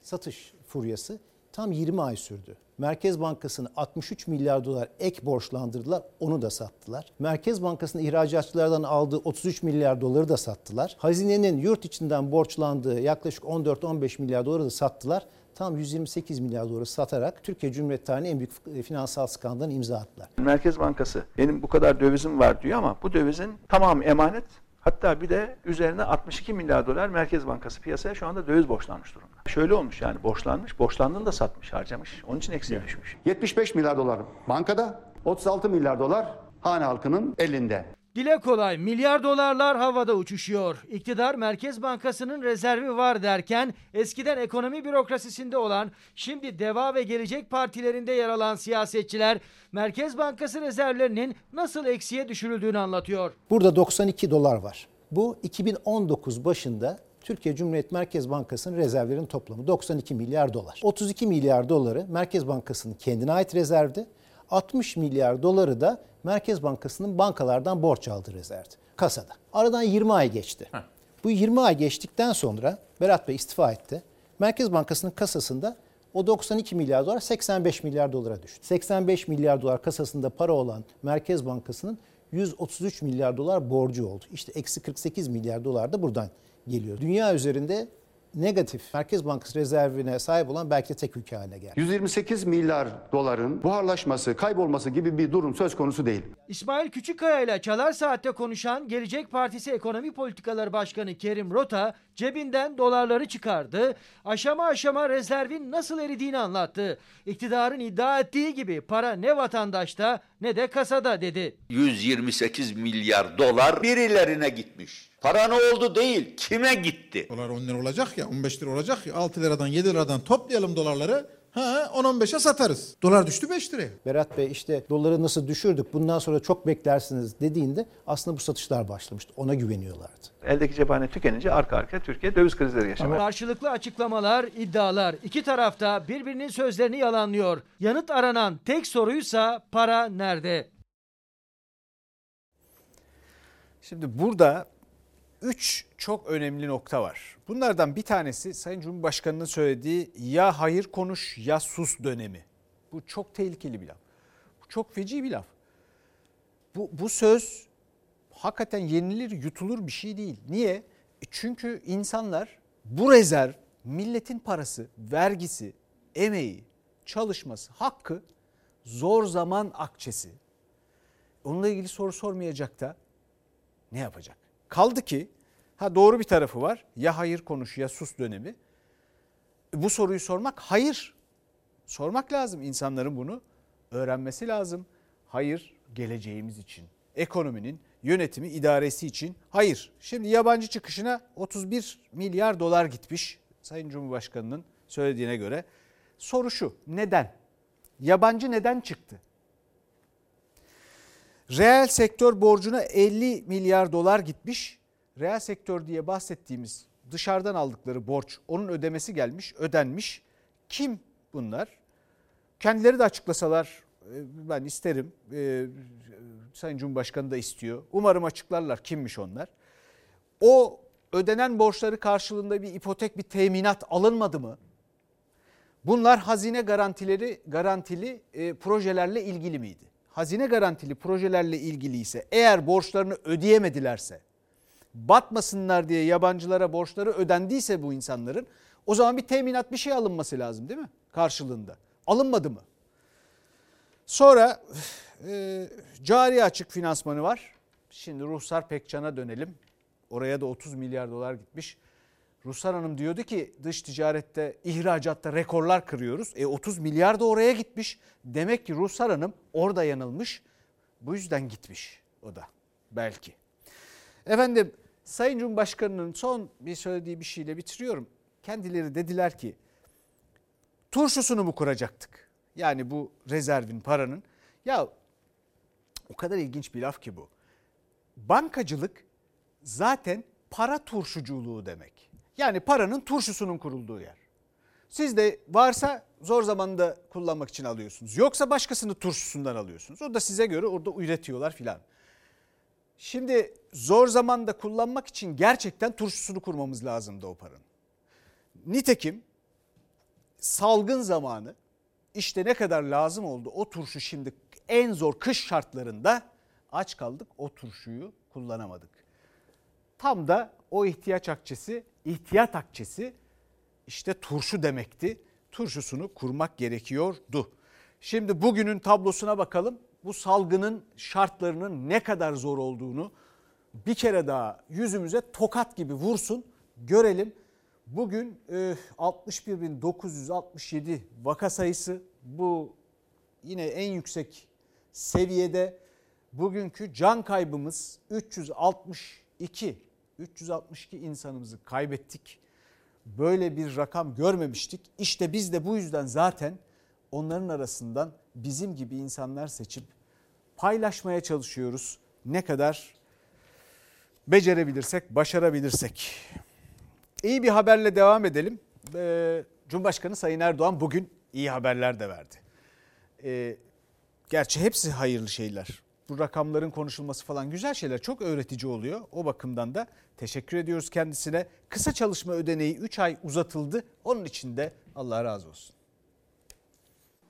Satış furyası tam 20 ay sürdü. Merkez Bankası'nı 63 milyar dolar ek borçlandırdılar. Onu da sattılar. Merkez Bankası'nın ihracatçılardan aldığı 33 milyar doları da sattılar. Hazinenin yurt içinden borçlandığı yaklaşık 14-15 milyar doları da sattılar. Tam 128 milyar doları satarak Türkiye Cumhuriyeti tarihinin en büyük finansal skandalına imza attılar. Merkez Bankası benim bu kadar dövizim var diyor ama bu dövizin tamamı emanet. Hatta bir de üzerine 62 milyar dolar Merkez Bankası piyasaya şu anda döviz borçlanmış durumda. Şöyle olmuş yani borçlanmış, borçlandığını da satmış, harcamış. Onun için eksiye düşmüş. 75 milyar dolar bankada, 36 milyar dolar hane halkının elinde. Dile kolay milyar dolarlar havada uçuşuyor. İktidar Merkez Bankası'nın rezervi var derken eskiden ekonomi bürokrasisinde olan şimdi Deva ve Gelecek partilerinde yer alan siyasetçiler Merkez Bankası rezervlerinin nasıl eksiye düşürüldüğünü anlatıyor. Burada 92 dolar var. Bu 2019 başında Türkiye Cumhuriyet Merkez Bankası'nın rezervlerinin toplamı 92 milyar dolar. 32 milyar doları Merkez Bankası'nın kendine ait rezervdi. 60 milyar doları da Merkez Bankası'nın bankalardan borç aldığı rezervdi. Kasada. Aradan 20 ay geçti. Heh. Bu 20 ay geçtikten sonra Berat Bey istifa etti. Merkez Bankası'nın kasasında o 92 milyar dolar 85 milyar dolara düştü. 85 milyar dolar kasasında para olan Merkez Bankası'nın 133 milyar dolar borcu oldu. İşte eksi 48 milyar dolar da buradan geliyor. Dünya üzerinde negatif Merkez Bankası rezervine sahip olan belki tek ülke haline geldi. 128 milyar doların buharlaşması, kaybolması gibi bir durum söz konusu değil. İsmail Küçükkaya ile Çalar Saat'te konuşan Gelecek Partisi Ekonomi Politikaları Başkanı Kerim Rota cebinden dolarları çıkardı. Aşama aşama rezervin nasıl eridiğini anlattı. İktidarın iddia ettiği gibi para ne vatandaşta ne de kasada dedi. 128 milyar dolar birilerine gitmiş. Para ne oldu değil, kime gitti? Dolar 10 lira olacak ya, 15 lira olacak ya, 6 liradan 7 liradan toplayalım dolarları. Ha 10-15'e satarız. Dolar düştü 5 liraya. Berat Bey işte doları nasıl düşürdük bundan sonra çok beklersiniz dediğinde aslında bu satışlar başlamıştı. Ona güveniyorlardı. Eldeki cephane tükenince arka arkaya Türkiye döviz krizleri yaşamaya. Karşılıklı açıklamalar, iddialar. iki tarafta birbirinin sözlerini yalanlıyor. Yanıt aranan tek soruysa para nerede? Şimdi burada üç çok önemli nokta var. Bunlardan bir tanesi Sayın Cumhurbaşkanı'nın söylediği ya hayır konuş ya sus dönemi. Bu çok tehlikeli bir laf. Bu çok feci bir laf. Bu, bu söz hakikaten yenilir yutulur bir şey değil. Niye? E çünkü insanlar bu rezerv milletin parası, vergisi, emeği, çalışması, hakkı zor zaman akçesi. Onunla ilgili soru sormayacak da ne yapacak? Kaldı ki ha doğru bir tarafı var. Ya hayır konuş ya sus dönemi. Bu soruyu sormak hayır. Sormak lazım insanların bunu öğrenmesi lazım. Hayır geleceğimiz için. Ekonominin yönetimi idaresi için hayır. Şimdi yabancı çıkışına 31 milyar dolar gitmiş Sayın Cumhurbaşkanı'nın söylediğine göre. Soru şu neden? Yabancı neden çıktı? Reel sektör borcuna 50 milyar dolar gitmiş. Reel sektör diye bahsettiğimiz dışarıdan aldıkları borç onun ödemesi gelmiş, ödenmiş. Kim bunlar? Kendileri de açıklasalar e, ben isterim. E, Sayın Cumhurbaşkanı da istiyor. Umarım açıklarlar kimmiş onlar. O ödenen borçları karşılığında bir ipotek, bir teminat alınmadı mı? Bunlar hazine garantileri garantili e, projelerle ilgili miydi? Hazine garantili projelerle ilgili ise eğer borçlarını ödeyemedilerse batmasınlar diye yabancılara borçları ödendiyse bu insanların o zaman bir teminat bir şey alınması lazım değil mi? Karşılığında. Alınmadı mı? Sonra e, cari açık finansmanı var. Şimdi Ruhsar Pekcan'a dönelim. Oraya da 30 milyar dolar gitmiş. Ruslar Hanım diyordu ki dış ticarette, ihracatta rekorlar kırıyoruz. E 30 milyar da oraya gitmiş. Demek ki Ruslar Hanım orada yanılmış. Bu yüzden gitmiş o da belki. Efendim Sayın Cumhurbaşkanı'nın son bir söylediği bir şeyle bitiriyorum. Kendileri dediler ki turşusunu mu kuracaktık? Yani bu rezervin paranın. Ya o kadar ilginç bir laf ki bu. Bankacılık zaten para turşuculuğu demek. Yani paranın turşusunun kurulduğu yer. Siz de varsa zor zamanda kullanmak için alıyorsunuz. Yoksa başkasını turşusundan alıyorsunuz. O da size göre orada üretiyorlar filan. Şimdi zor zamanda kullanmak için gerçekten turşusunu kurmamız lazımdı o paranın. Nitekim salgın zamanı işte ne kadar lazım oldu o turşu şimdi en zor kış şartlarında aç kaldık o turşuyu kullanamadık. Tam da o ihtiyaç akçesi, ihtiyat akçesi işte turşu demekti. Turşusunu kurmak gerekiyordu. Şimdi bugünün tablosuna bakalım. Bu salgının şartlarının ne kadar zor olduğunu bir kere daha yüzümüze tokat gibi vursun görelim. Bugün 61.967 vaka sayısı bu yine en yüksek seviyede. Bugünkü can kaybımız 362 362 insanımızı kaybettik. Böyle bir rakam görmemiştik. İşte biz de bu yüzden zaten onların arasından bizim gibi insanlar seçip paylaşmaya çalışıyoruz. Ne kadar becerebilirsek, başarabilirsek. İyi bir haberle devam edelim. Ee, Cumhurbaşkanı Sayın Erdoğan bugün iyi haberler de verdi. Ee, gerçi hepsi hayırlı şeyler. Bu rakamların konuşulması falan güzel şeyler. Çok öğretici oluyor. O bakımdan da teşekkür ediyoruz kendisine. Kısa çalışma ödeneği 3 ay uzatıldı. Onun için de Allah razı olsun.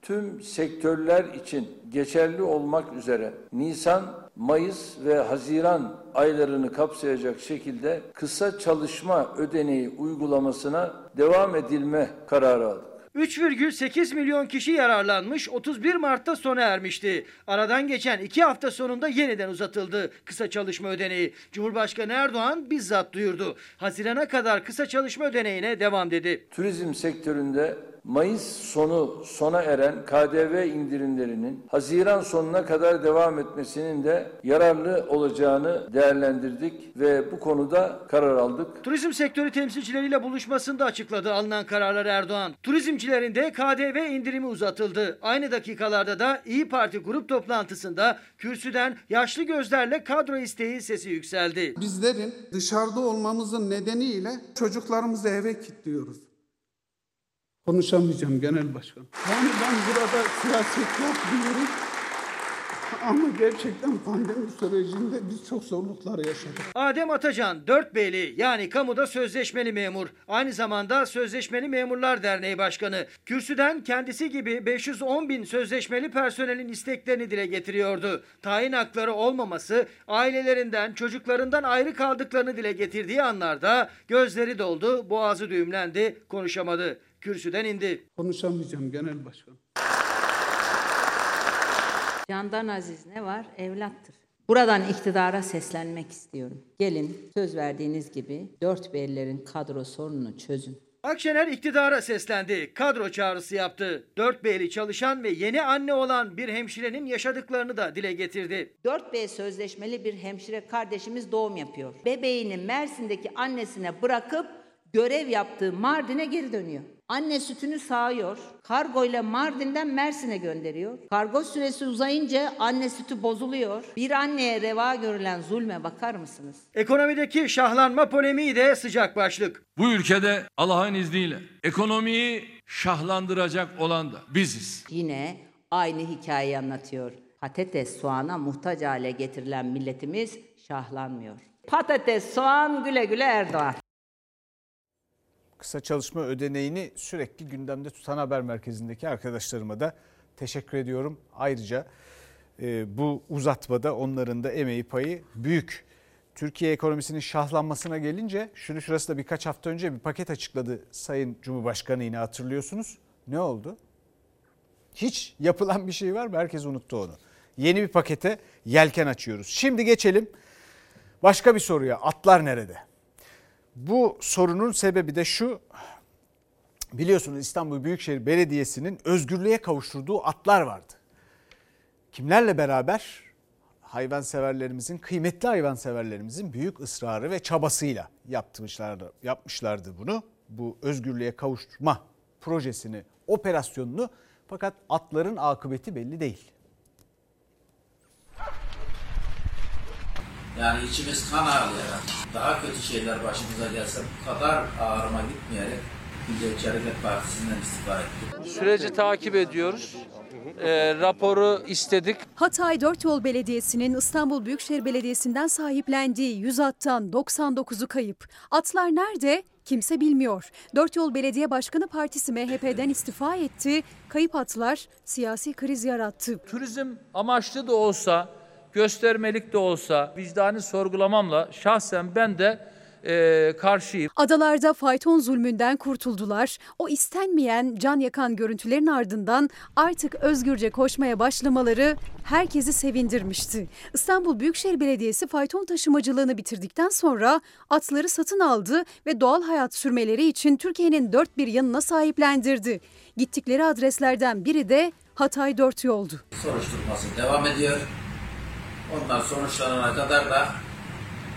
Tüm sektörler için geçerli olmak üzere Nisan, Mayıs ve Haziran aylarını kapsayacak şekilde kısa çalışma ödeneği uygulamasına devam edilme kararı aldık. 3,8 milyon kişi yararlanmış 31 Mart'ta sona ermişti. Aradan geçen 2 hafta sonunda yeniden uzatıldı kısa çalışma ödeneği. Cumhurbaşkanı Erdoğan bizzat duyurdu. Hazirana kadar kısa çalışma ödeneğine devam dedi. Turizm sektöründe Mayıs sonu sona eren KDV indirimlerinin Haziran sonuna kadar devam etmesinin de yararlı olacağını değerlendirdik ve bu konuda karar aldık. Turizm sektörü temsilcileriyle buluşmasında açıkladı alınan kararları Erdoğan. Turizmcilerin de KDV indirimi uzatıldı. Aynı dakikalarda da İyi Parti grup toplantısında kürsüden yaşlı gözlerle kadro isteği sesi yükseldi. Bizlerin dışarıda olmamızın nedeniyle çocuklarımızı eve kilitliyoruz. Konuşamayacağım genel başkan. Yani ben burada siyaset yapmıyorum. Ama gerçekten pandemi sürecinde biz çok zorluklar yaşadık. Adem Atacan 4 beyli yani kamuda sözleşmeli memur. Aynı zamanda Sözleşmeli Memurlar Derneği Başkanı. Kürsüden kendisi gibi 510 bin sözleşmeli personelin isteklerini dile getiriyordu. Tayin hakları olmaması, ailelerinden, çocuklarından ayrı kaldıklarını dile getirdiği anlarda gözleri doldu, boğazı düğümlendi, konuşamadı. Kürsüden indi. Konuşamayacağım genel başkan. Candan aziz ne var? Evlattır. Buradan iktidara seslenmek istiyorum. Gelin söz verdiğiniz gibi dört bellerin kadro sorununu çözün. Akşener iktidara seslendi. Kadro çağrısı yaptı. Dört beyli çalışan ve yeni anne olan bir hemşirenin yaşadıklarını da dile getirdi. 4B sözleşmeli bir hemşire kardeşimiz doğum yapıyor. Bebeğini Mersin'deki annesine bırakıp görev yaptığı Mardin'e geri dönüyor. Anne sütünü sağıyor. Kargo ile Mardin'den Mersin'e gönderiyor. Kargo süresi uzayınca anne sütü bozuluyor. Bir anneye reva görülen zulme bakar mısınız? Ekonomideki şahlanma polemiği de sıcak başlık. Bu ülkede Allah'ın izniyle ekonomiyi şahlandıracak olan da biziz. Yine aynı hikayeyi anlatıyor. Patates, soğana muhtaç hale getirilen milletimiz şahlanmıyor. Patates, soğan güle güle Erdoğan. Kısa çalışma ödeneğini sürekli gündemde tutan haber merkezindeki arkadaşlarıma da teşekkür ediyorum. Ayrıca e, bu uzatmada onların da emeği payı büyük. Türkiye ekonomisinin şahlanmasına gelince şunu şurası da birkaç hafta önce bir paket açıkladı Sayın Cumhurbaşkanı yine hatırlıyorsunuz. Ne oldu? Hiç yapılan bir şey var mı? Herkes unuttu onu. Yeni bir pakete yelken açıyoruz. Şimdi geçelim başka bir soruya. Atlar nerede? Bu sorunun sebebi de şu. Biliyorsunuz İstanbul Büyükşehir Belediyesi'nin özgürlüğe kavuşturduğu atlar vardı. Kimlerle beraber? Hayvanseverlerimizin, kıymetli hayvanseverlerimizin büyük ısrarı ve çabasıyla yapmışlardı, yapmışlardı bunu. Bu özgürlüğe kavuşturma projesini, operasyonunu fakat atların akıbeti belli değil. Yani içimiz kan ağlayarak, daha kötü şeyler başımıza gelse bu kadar ağrıma gitmeyerek Milliyetçi Hareket Partisi'nden istifa ettim. Süreci takip ediyoruz. E, raporu istedik. Hatay Dört Yol Belediyesi'nin İstanbul Büyükşehir Belediyesi'nden sahiplendiği 100 attan 99'u kayıp. Atlar nerede? Kimse bilmiyor. Dört Yol Belediye Başkanı Partisi MHP'den istifa etti. Kayıp atlar siyasi kriz yarattı. Turizm amaçlı da olsa, göstermelik de olsa vicdani sorgulamamla şahsen ben de e, karşıyım. Adalarda fayton zulmünden kurtuldular. O istenmeyen can yakan görüntülerin ardından artık özgürce koşmaya başlamaları herkesi sevindirmişti. İstanbul Büyükşehir Belediyesi fayton taşımacılığını bitirdikten sonra atları satın aldı ve doğal hayat sürmeleri için Türkiye'nin dört bir yanına sahiplendirdi. Gittikleri adreslerden biri de Hatay Dört Yoldu. Soruşturması devam ediyor. Onlar sonuçlanana kadar da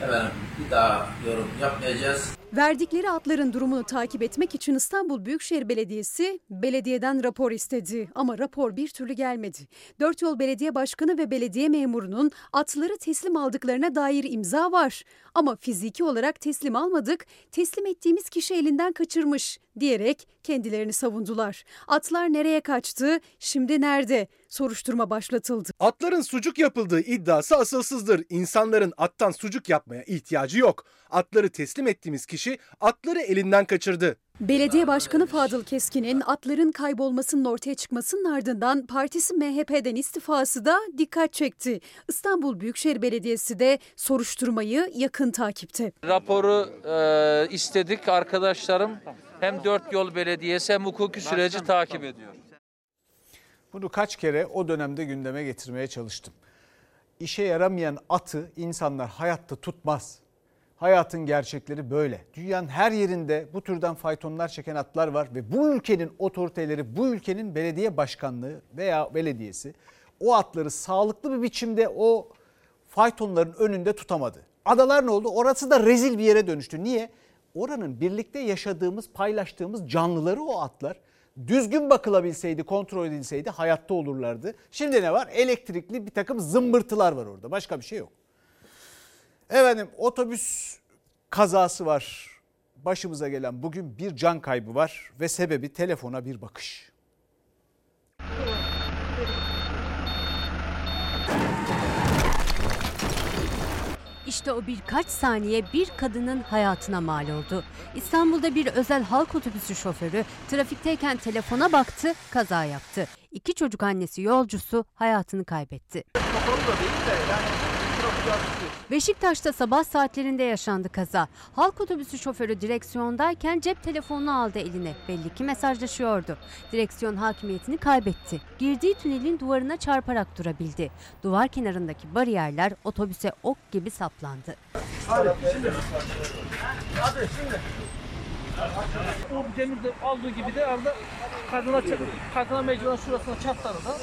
efendim, bir daha yorum yapmayacağız. Verdikleri atların durumunu takip etmek için İstanbul Büyükşehir Belediyesi belediyeden rapor istedi ama rapor bir türlü gelmedi. Dört Yol Belediye Başkanı ve belediye memurunun atları teslim aldıklarına dair imza var. Ama fiziki olarak teslim almadık, teslim ettiğimiz kişi elinden kaçırmış diyerek kendilerini savundular. Atlar nereye kaçtı, şimdi nerede? Soruşturma başlatıldı. Atların sucuk yapıldığı iddiası asılsızdır. İnsanların attan sucuk yapmaya ihtiyacı yok. Atları teslim ettiğimiz kişi atları elinden kaçırdı. Belediye Başkanı Fadıl Keskin'in atların kaybolmasının ortaya çıkmasının ardından partisi MHP'den istifası da dikkat çekti. İstanbul Büyükşehir Belediyesi de soruşturmayı yakın takipte. Raporu e, istedik arkadaşlarım. Hem Dört Yol Belediyesi hem hukuki süreci takip ediyor. Bunu kaç kere o dönemde gündeme getirmeye çalıştım. İşe yaramayan atı insanlar hayatta tutmaz. Hayatın gerçekleri böyle. Dünyanın her yerinde bu türden faytonlar çeken atlar var ve bu ülkenin otoriteleri, bu ülkenin belediye başkanlığı veya belediyesi o atları sağlıklı bir biçimde o faytonların önünde tutamadı. Adalar ne oldu? Orası da rezil bir yere dönüştü. Niye? Oranın birlikte yaşadığımız, paylaştığımız canlıları o atlar. Düzgün bakılabilseydi, kontrol edilseydi hayatta olurlardı. Şimdi ne var? Elektrikli bir takım zımbırtılar var orada. Başka bir şey yok. Efendim otobüs kazası var. Başımıza gelen bugün bir can kaybı var ve sebebi telefona bir bakış. İşte o birkaç saniye bir kadının hayatına mal oldu. İstanbul'da bir özel halk otobüsü şoförü trafikteyken telefona baktı, kaza yaptı. İki çocuk annesi yolcusu hayatını kaybetti. Beşiktaş'ta sabah saatlerinde yaşandı kaza. Halk otobüsü şoförü direksiyondayken cep telefonunu aldı eline. Belli ki mesajlaşıyordu. Direksiyon hakimiyetini kaybetti. Girdiği tünelin duvarına çarparak durabildi. Duvar kenarındaki bariyerler otobüse ok gibi saplandı. Hadi şimdi. Hadi şimdi. O demirde aldığı gibi de arada kadına, kadına mecburen şurasına çatladı da.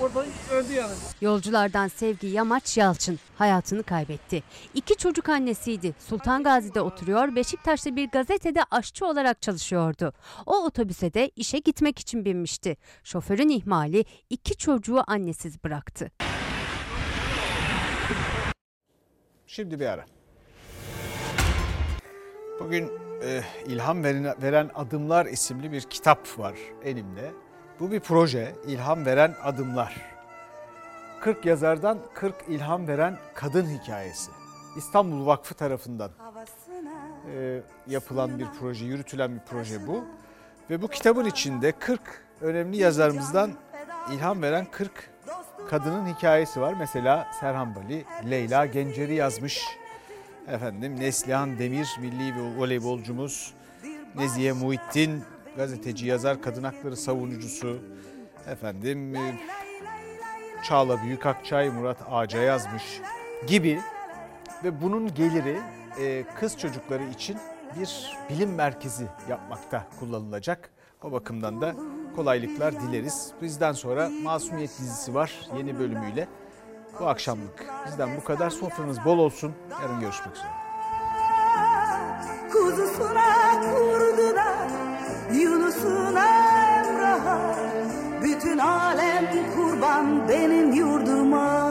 Orada öldü yani. Yolculardan Sevgi Yamaç Yalçın hayatını kaybetti. İki çocuk annesiydi. Sultan Gazi'de oturuyor, Beşiktaş'ta bir gazetede aşçı olarak çalışıyordu. O otobüse de işe gitmek için binmişti. Şoförün ihmali iki çocuğu annesiz bıraktı. Şimdi bir ara. Bugün e, İlham veren, Adımlar isimli bir kitap var elimde. Bu bir proje, İlham Veren Adımlar. 40 yazardan 40 ilham veren kadın hikayesi. İstanbul Vakfı tarafından e, yapılan bir proje, yürütülen bir proje bu. Ve bu kitabın içinde 40 önemli yazarımızdan ilham veren 40 kadının hikayesi var. Mesela Serhan Bali, Leyla Gencer'i yazmış. Efendim Neslihan Demir, milli voleybolcumuz. Nezihe Muhittin, gazeteci, yazar, kadın hakları savunucusu. Efendim e, Çağla Büyükakçay, Murat Ağaca yazmış gibi. Ve bunun geliri e, kız çocukları için bir bilim merkezi yapmakta kullanılacak. O bakımdan da kolaylıklar dileriz. Bizden sonra Masumiyet dizisi var yeni bölümüyle. Bu akşamlık bizden bu kadar. Sofranız bol olsun. Yarın görüşmek üzere. Kuzusuna kurdular Yunus'una Emrah'a Bütün alem kurban benim yurduma